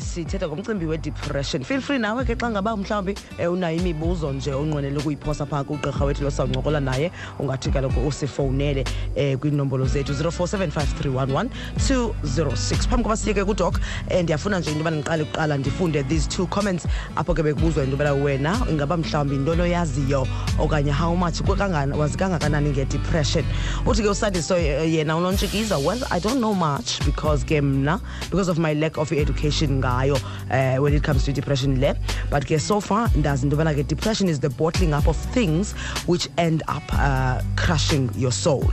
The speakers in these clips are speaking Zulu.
sithetha ngomcimbi we-depression. Feel free nawe ke xa ngaba mhlawumbi um unayo imibuzo nje onqwenele ukuyiphosa phaa kugqirha wethu losawuncokola naye ungathi kaloku usifowunele um kwiinombolo zethu 0475311206 phambi koba siye ke kudok um ndiyafuna nje into yobana ndiqale kuqala ndifunde these two comments apho ke bekubuzwa into yobana wena ingaba mhlawumbi yintoni oyaziyo okanye how much kwekangana- wazi kangakanani ngedepression? Uthi ke usandiso eh, yena unontshikiza well i don't know much because ke mna because of my lack of education ngayo uh, when it comes to depression le? But ke so far ndazi into yobana ke depression is the bottling up of things which end up uh, crushing your soul.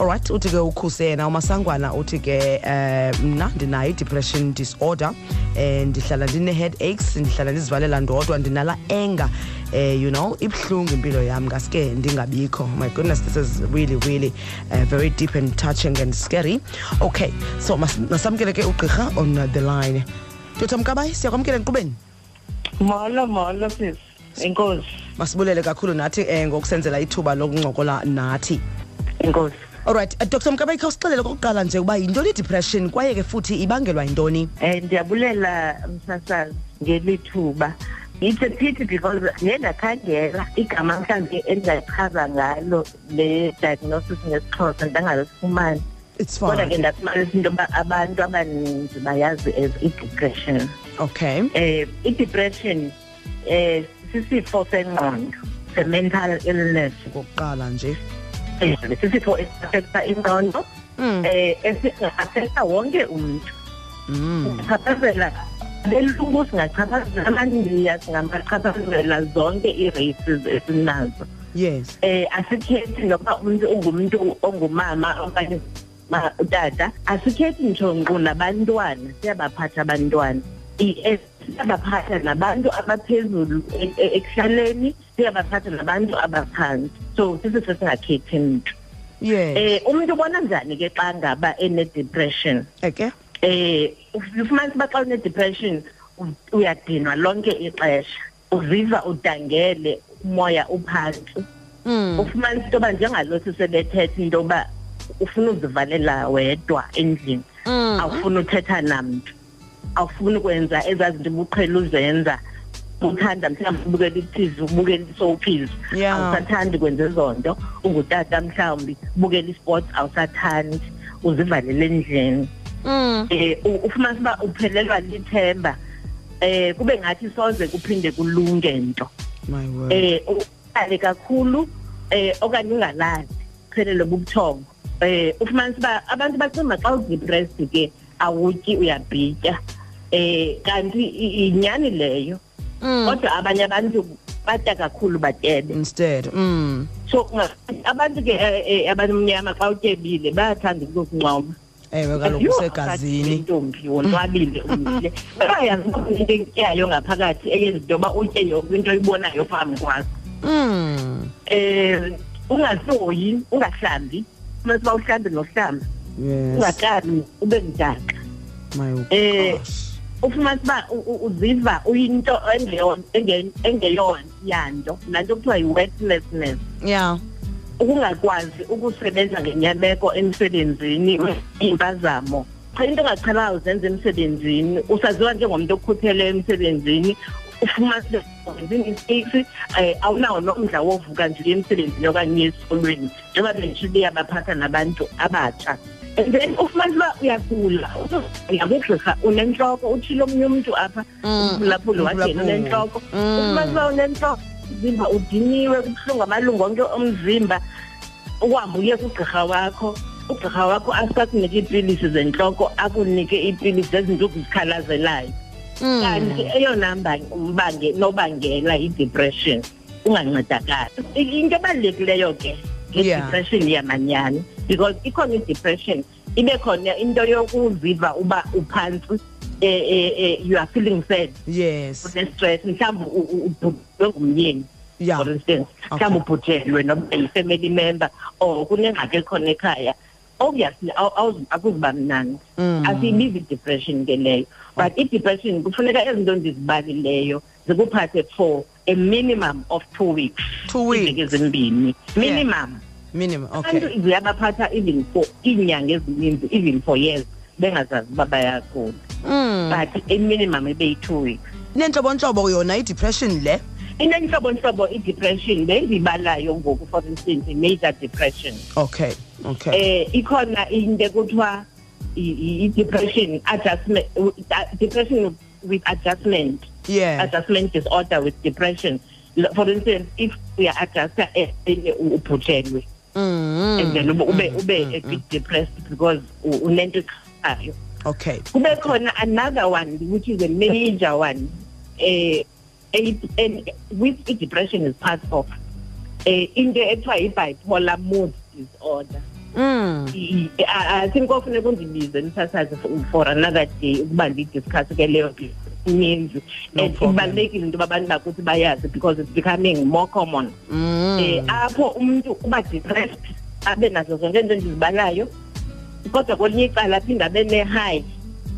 Alright uthi ke ukhuse yena umasangwana uthi ke um mna ndinayo i-depression disorder um ndihlala ndine-headaches ndihlala ndizivalela ndodwa ndinala anger um you know ibuhlungu impilo yam. Ngaske ndingabikho. My goodness this is really really uh, very deep and touching and scary. Okay so mas- masamkele ke ugqirha on the line dr mkabayi siyakwamkela enkqubeni. Molo molo sis. Inkosi masibulele kakhulu nathi um ngokusenzela ithuba lokuncokola nathi. Inkosi alright uh, dr mkabayi khawusixelele kokuqala nje uba yintoni i-depression kwaye ke futhi ibangelwa yintoni? Um ndiyabulela msasazi ngelithuba. It's a pity because ndiye ndakhangela igama mhlawumbi endingayichaza ngalo le diagnosis ngesixhosa ndangalifumani it's kodwa ke fine. ndafumanisa into yoba abantu abaninzi bayazi as i-depression. Okay. Um i-depression um sisifo sengqondo se-mental illness. Kokuqala nje. Eh, sisifo esiafekta ingqondo Mm. eh esingaafekta wonke umuntu mm. chaphazela belungu singachaphazela amandiya singachaphazela zonke ii-races esinazo. Yes. Eh asikhethi noba umuntu ungumuntu ongumama okanye utata asikhethi ntsho nkqu nabantwana siyabaphatha abantwana. I- eh, siyabaphatha nabantu abaphezulu e- e- ekuhlaleni siyabaphatha nabantu abaphantsi so sisifo singakhethi mntu. Yes. Eh umuntu ubona njani ke xa ngaba ene-depression? Eke? Eh ufumanisa uba xa une-depression u- uyadinwa lonke ixesha. Uziva udangele umoya uphantsi. Mm. ufumanisa into yoba njengalo sisebethetha into yoba ufuna uzivalela wedwa endlini. Mm. awufuni uthetha namntu. Awufuni ukwenza ezaa zinto ubuqhela uzenza. Uthanda mhlawumbi ubukela i-tv ubukela i-soapies Yeah. awusathandi kwenza ezo nto. Ungutata mhlawumbi ubukela i-sports awusathandi. Uzivalele endlini. Mm. eh u- ufumanisa uba uphelelwa lithemba. Eh kube ngathi soze kuphinde kulunge nto. My word. Eh uqale kakhulu eh okanye ungalali. Phelele bubuthongo. Eh ufumanisa uba abantu bacinga xa udepressed ke awutyi uyabhitya. Eh kanti inyani leyo? Mm. kodwa abanye abantu batya kakhulu batebe instead mm. so abantu ke eh, eh, abamnyama xa utyebile bayathanda ukukunqoba ewe kaloku usegazini. intombi wonwabile umile bayazi ukuthi into etyayo ngaphakathi eyenza into yoba utye yonke into oyibonayo phambi kwakho mm. um ungasoyi ungahlambi umase uba uhlambe nohlamba yes. Ungakami ube mdaka. My Eh, gosh. ufumanisa uba u- u- uziva uyinto engeyon- enge- engeyoyanto nanto kuthiwa yi-worthlessness. Yeah ukungakwazi ukusebenza ngenyameko emsebenzini impazamo. Cha into ongaqhelanga uzenza emsebenzini usaziwa njengomuntu okhutheleyo emsebenzini ufumanise i-mistakes um awunawo nomdla wovuka nje emsebenzini okanye esikolweni njengoba bendishilo iyabaphatha nabantu abatsha and then ufumanise uba uyagula uyakugqirha unentloko utshilo omnye umntu apha Mm, umphulaphuli wagena umphulaphuli. unentloko Mm. ufumanise uba unentloko umzimba udiniwe kubuhlungu amalungu onke omzimba uhambe uye kugqirha wakho ugqirha wakho asikakunike iipilisi zentloko akunike iipilisi zezinto okuzikhalazelayo Mm. Kanti eyona mba- mbange nobangela i-depression ungancedakali into ebalulekileyo ke nge-depression yamanyani because ikhona i-depression ibe khona into yokuziva uba uphantsi eh, eh, eh, you are feeling sad. Yes. Une-stress mhlawumbi u- u- ubhubhwe ngumyeni yeah. for instance. Okay. mhlawumbi ubhujelwe noma yi-family member or kunengxaki ekhona ekhaya. Obviously akuziba mnandi. Mm. asiyibizi i-depression ke leyo. But i-depression kufuneka ezinto ndizibalileyo zikuphathe for a minimum of two weeks. Two weeks. ezimbini. Minimum. Minimum abantu okay ziyabaphatha even for iinyanga ezininzi even for years bengazazi uba bayagula mm. But i-minimum ibeyi-two weeks. Nenhlobonhlobo yona i-depression le inenhlobonhlobo i-depression bendiyibalayo ngoku for instance i-major depression. Okay okay. Eh ikhona into ekuthiwa i-depression adjustment depression with adjustment. Yeah. Adjustment disorder with depression. For instance if uya-adjusta enye ubhujelwe mm and then ube ube ube a bit depressed because unento ekhayo okay. Kube khona another one which is a major one eh, and which i-depression is part of eh into ekuthiwa i-bipolar mood disorder. Mm. I- I I think kofuneka undibize nisasazi for- for another day ukuba ndiyidiscuss ke leyo ininzi No and problem. ibalulekile into yoba abantu bakuthi bayazi because it's becoming more common. Eh mm apho umuntu uba depressed abe nazo zonke into endizibalayo kodwa kwelinye icala aphinde abe ne-high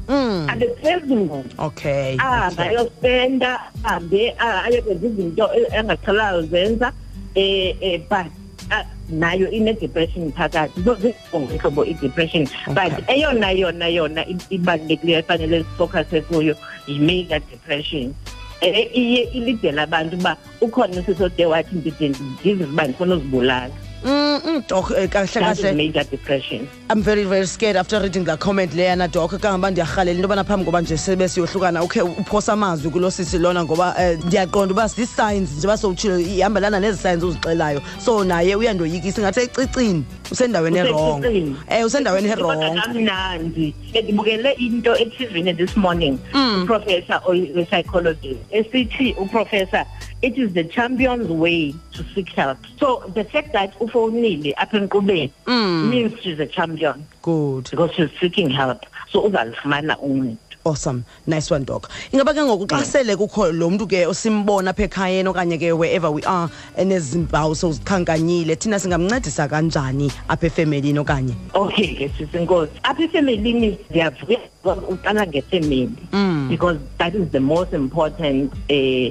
mm. Abe phezulu okay. Ahambe ayospenda ahambe a- ayokwenza izinto e- angaqhelayo zenza eh eh but ah, nayo ine-depression phakathi. So zingihlobo i-depression. But Okay. eyona yona yona i- ibalulekileyo efanele sifocuse kuyo yi-major depression. Eh iye ilidela abantu uba ukhona usisode wathi ndide ndizive uba ndifuna uzibulala. Mm mm, doc eh, kahle that is kahle major depression. I'm very very scared after reading that comment leyana doc kangaba ndiyarhalela into yobana phambi ngoba nje sebe siyohlukana ukhe uphosa amazwi kulo sisi lona ngoba eh, ndiyaqonda uba zii-signs njengoba sowutshilo ihambelana nezi signs uzixelayo. So naye uyandoyikisa ingathi ecicini usendaweni erong Usecicini. um usendaweni Kodwa erong kamnandi bendibukele into eTVini this morning Mm. uprofessor we-psychology esithi uprofessor. It is the champion's way to seek help. So the fact that ufowunile apha enkqubeni Mm. means she's a champion. Good. Because she's seeking help. So uzalifumana uncedo. Awesome. Nice one doc. Ingaba ke ngoku xa sele kukho lo mntu ke simbona apha ekhayeni okanye ke wherever we are enezimpawu sowuzikhankanyile thina singamncedisa kanjani apha efemelini okanye? Okay ke sisinkosi. Apha efemelini ndiyavuya because uqala ngefemeli Mm. because that is the most important uh,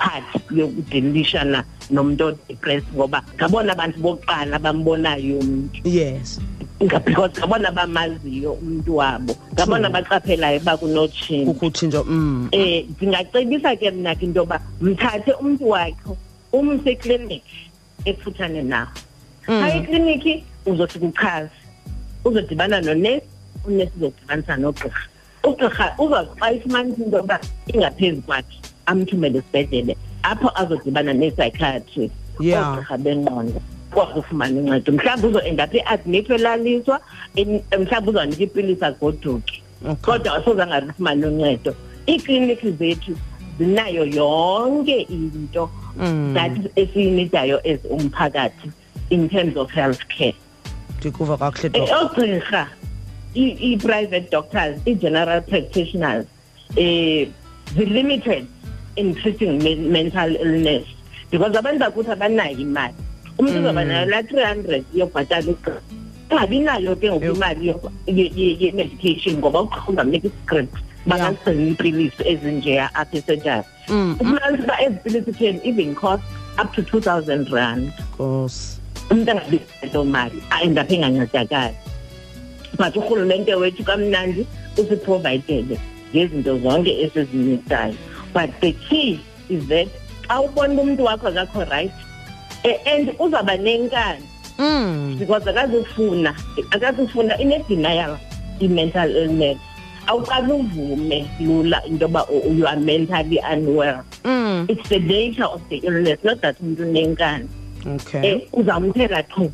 part yokudilishana nomuntu odepressed ngoba ngabona abantu bokuqala bambonayo umuntu. Yes. Nga- because ngabona bamaziyo umuntu wabo ngabona True. baqaphelayo bakunotshintsho kukho utshintsho mm. Eh ndingacebisa ke mna ke into yoba mthathe umntu wakho umse ekliniki ekufutshane nawo Mm. phaa ekliniki uzothi kuchaza uzodibana nonesi unesi uzodibanisa nogqirha. Ugqirha uzaxa ifumanisa into yoba ingaphezu kwakhe. Amthumele esibhedlele apho azodibana nee-psychiatrist Yeah. oogqirha bengqondo kwazi ufumana uncedo. Mhlawumbi uzoenda pha eadmithwe elaliswa mhlawumbi uzanika iipilisi okay. Kodwa asozange alifumane uncedo. Iikliniki zethu zinayo yonke into Mm. that esiyinidayo as umphakathi in terms of health care ndikuva kakuhle Eh, oogqirha i-private doctors i-general practitioners eh zi-limited in treating men mental illness. Because abantu bakuthi abanayo imali. Umntu Mm. uzoba nayo laa three hundred yobhatala ugqirha angabi nayo ke ngoku Yho. imali yo- ye- ye- ye-medication ngoba ugqirha ungamnika iscript bangazigcina iipilisi ezinjeya apha esenjani Mm, ufumanisa uba ezi pilisi can even cost up to two thousand rand. Nkosi umntu angabizo mali aendaphe engancedakali. But urhulumente wethu kamnandi usiprovayidele ngezinto zonke esizinitayo but the key is that xa ubona uba umntu wakho akakho right eh, and uzawuba nenkani. Mm. Because akazufuna akazufuna ine-denial i-mental illness. Awuqali uvume lula into yoba you are mentally unwell. Mm. It's the nature of the illness not that umntu unenkani. Okay. Eh uzamthela chu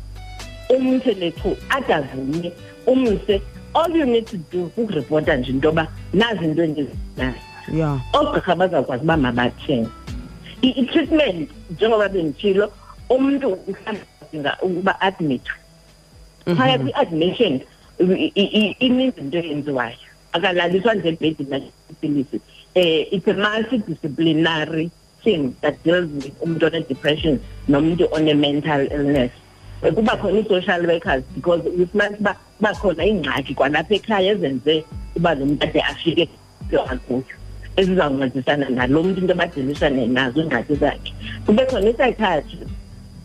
umthele chu adavume umse. All you need to do kukuripota nje into yoba nazi into endizinayo yeah. Oogqirha bazawukwazi uba mabathini i-treatment njengoba benditshilo umntu mhlawumbi ukuba admithwe phaya kwi-admission ininzi into eyenziwayo. Akalaliswa nje ebhedini um it's a multidisciplinary thing that deals with umuntu one-depression nomuntu one-mental illness. Eh, kuba khona ii-social workers because ufumanisa uba kuba khona iingxaki kwalapha ekhaya ezenze uba lo muntu ade afike akuyo ezizawuncedisana nalo mntu into abadilishane nazo iingxaki zakhe kube khona i-psychiatry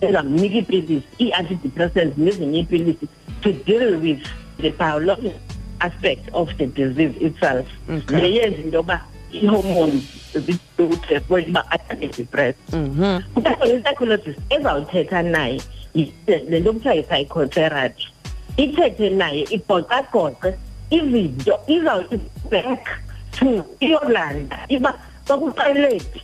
ezamnika iipilisi ii-antidepressants nezinye iipilisi to deal with the biological aspect of the disease itself Okay. leyenza into yoba ii-hormones zidute uba atake-depressed Mhm. kuthiwa i-psychologist ezawuthetha naye le nto kuthiwa yi-psychotherapy ithethe naye igoqagoqe izinto izawuback to iyolanda iba kwakuqale phi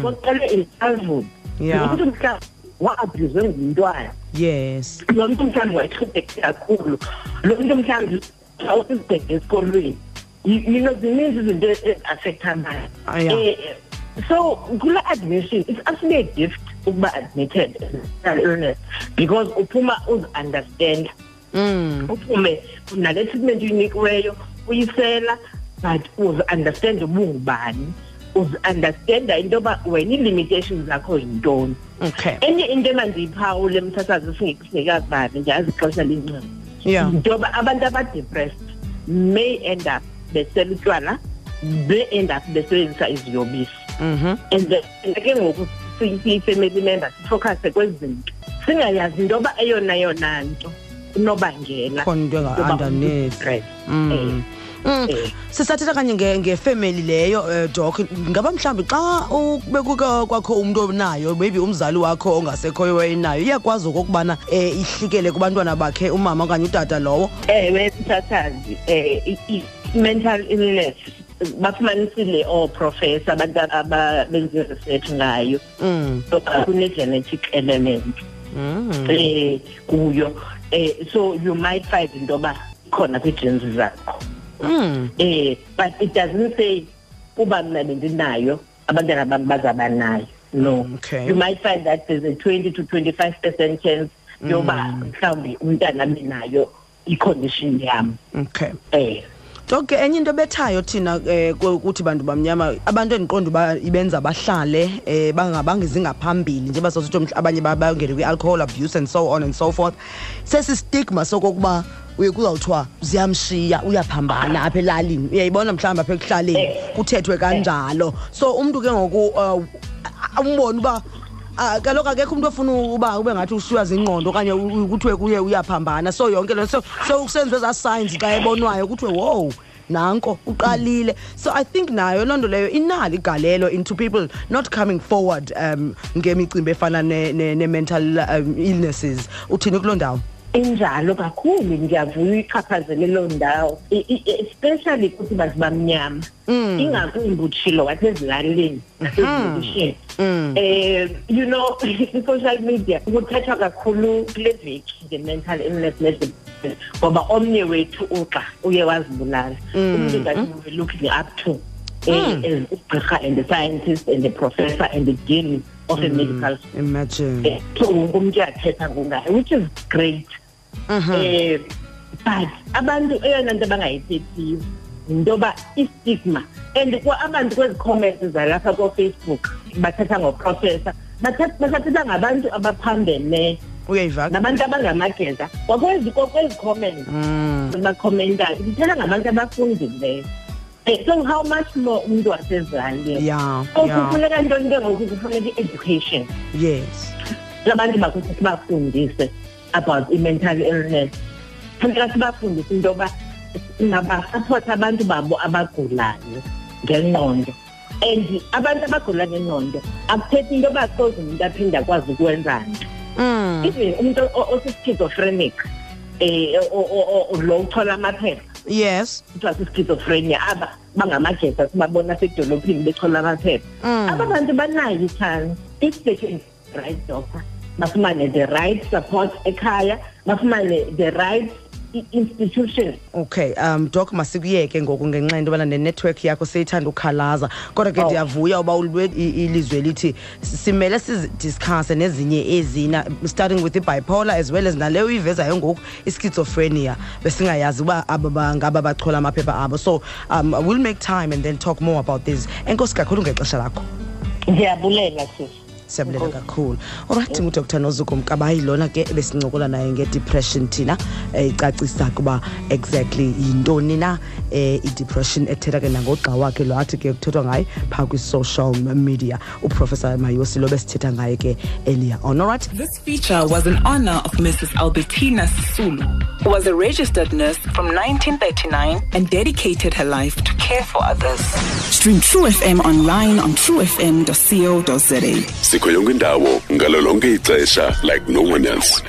kwakuqale in childhood Yeah. lo mntu mhlawumbi wa-abhuzwe ngumntwana yes. Lo mntu mhlawumbi wayethubeke kakhulu lo mntu mhlawumbi awusibheke esikolweni you zininzi izinto ah, so kula admission it's actually a gift ukuba admitted as a mental illness because uphuma uzi-understand mm. Uphume nale treatment uyinikiweyo uyisela but uzi-understand ubungubani uzi-understanda into yoba wena ii-limitations zakho yintoni. Okay. Enye into emandiyiphawule mthathazi singekazi ndiyazi ixesha lincini yeah. Yinto yoba abantu abadepressed may end up besela utywala may end up besebenzisa iziyobisi. Mhm and then ke ngoku siyi-family member sifocuse kwezi zinto singayazi into yoba eyona yona nto unobangela khona into yoba enga-underneath udepressed. Mm. Eh, Mm. eh. sisathetha kanye nge- ngefemeli leyo um doc ngaba mhlawumbi xa ubekuka kwakho umntu onayo maybe umzali wakho ongasekhoyo wayenayo iyakwazi okokubana um ihlikele kubantwana bakhe umama okanye utata lowo ewe mthathazi um i-mental illness bafumanisile ooprofessor abantu abenze research ngayo mm. yoba kune-genetic element Mm. eh kuyo eh so you might find into yoba khona kwi-genes zakho Mm. eh but it doesn't say kuba mna bendinayo abantwana bam bazaba nayo no Okay. you might find that there's a 20 to 25 percent chance yoba mhlawumbi umntana abe nayo i-condition yam. Okay. Eh. Doke enye into bethayo thina eh ku- kuthi bantu bamnyama abantu endiqonda uba ibenza bahlale eh bangabangizi ngaphambili njengoba sosithi mhla- abanye ba- bangene kwi-alcohol abuse and so on and so forth sesi stigma sokokuba uye kuzawuthiwa ziyamshiya uyaphambana apha elalini uyayibona mhlawumbi apha ekuhlaleni Eh. kuthethwe kanjalo so umntu ke ngoku uh, umbone uba Ah kaloku akekho umuntu ofuna uba ube ngathi ushiywa zingqondo okanye u- u- kuthiwe kuye uyaphambana. So yonke le so so kusenziwe ezaa signs xa ebonwayo kuthiwe wow nanko uqalile. So i think nayo loo nto leyo inalo igalelo into people not coming forward um ngemicimbi efana ne- ne- ne-mental um, illnesses. Uthini kuloo ndawo? Injalo kakhulu ndiyavuya uyichaphazele loo ndawo. Especially kuthi bantu bamnyama ingakumbi utshilo wathi ezilalini nasezilokishini Mm. um you know i-social media kuthethwa kakhulu kule veki nge-mental illness ne-depression ngoba omnye wethu uxa uye wazibulala. Umntu we were looking up to um ugqirha and the scientist and the professor and the dean of a medical imagine. Eh, so wonke umuntu uyathetha ngayo which is great eh but abantu eyona nto abangayithethiyo yinto yoba i-stigma. And kwa abantu kwezi comments zalapha kofacebook bathetha ngoprofessor bathetha basathetha ngabantu abaphambeneyo uyayiva nabantu abangamageza kwakwezi kwezi comments Mm. bakhomentayo zithetha ngabantu abafundileyo Eh, so how much more umntu wasezilalini yeah so yeah kufuneka ntoni ke ngoku? Kufuneka i-education. Yes. Abantu bakuthi sibafundise about i-mental illness. Funeka sibafundise into yoba mabasaphothe abantu babo abagulayo ngengqondo. And abantu abagula ngengqondo akuthethi into yoba soze umuntu aphinde akwazi ukwenza nto. Mm. even umuntu osi-schizophrenic um lo uthola amaphepha. Yes. Kuthiwa si-schizophrenia aba bangamageza sibabona sedolophini bechola amaphepha. Mm. aba bantu banayo i-chance if they can right doctor bafumane the right support ekhaya. Bafumane the right i- institution okay um doc masikuyeke ngoku ngenxa yento yobana nenetwork yakho seyithanda ukhalaza kodwa ke Oh. ndiyavuya uba ulwe ilizwe elithi simele sizidiscusse nezinye ezina starting with i-bipolar as well as naleyo uyivezayo ngoku i-schizophrenia. Besingayazi uba aba ba- ngaba bachola amaphepha abo. So um we'll make time and then talk more about this. Enkosi kakhulu ngexesha lakho. Ndiyabulela sisi siyabulela kakhulu olright ngudr nozuko mkabayi lona ke besincokola naye ngedepression thina um icacisa ukuba exactly yintoni na um idepression ethetha ke nangogxa wakhe lo athi ke kuthethwa ngaye phaa kwi-social media uprofessor mayosi lo besithetha ngaye ke earlier on alright This feature was in honor of Mrs. Albertina Sisulu, who was a registered nurse from 1939 and dedicated her life to care for others. Stream True FM online on truefm.co.za. sikho yonke indawo ngalo lonke ixesha like no one else.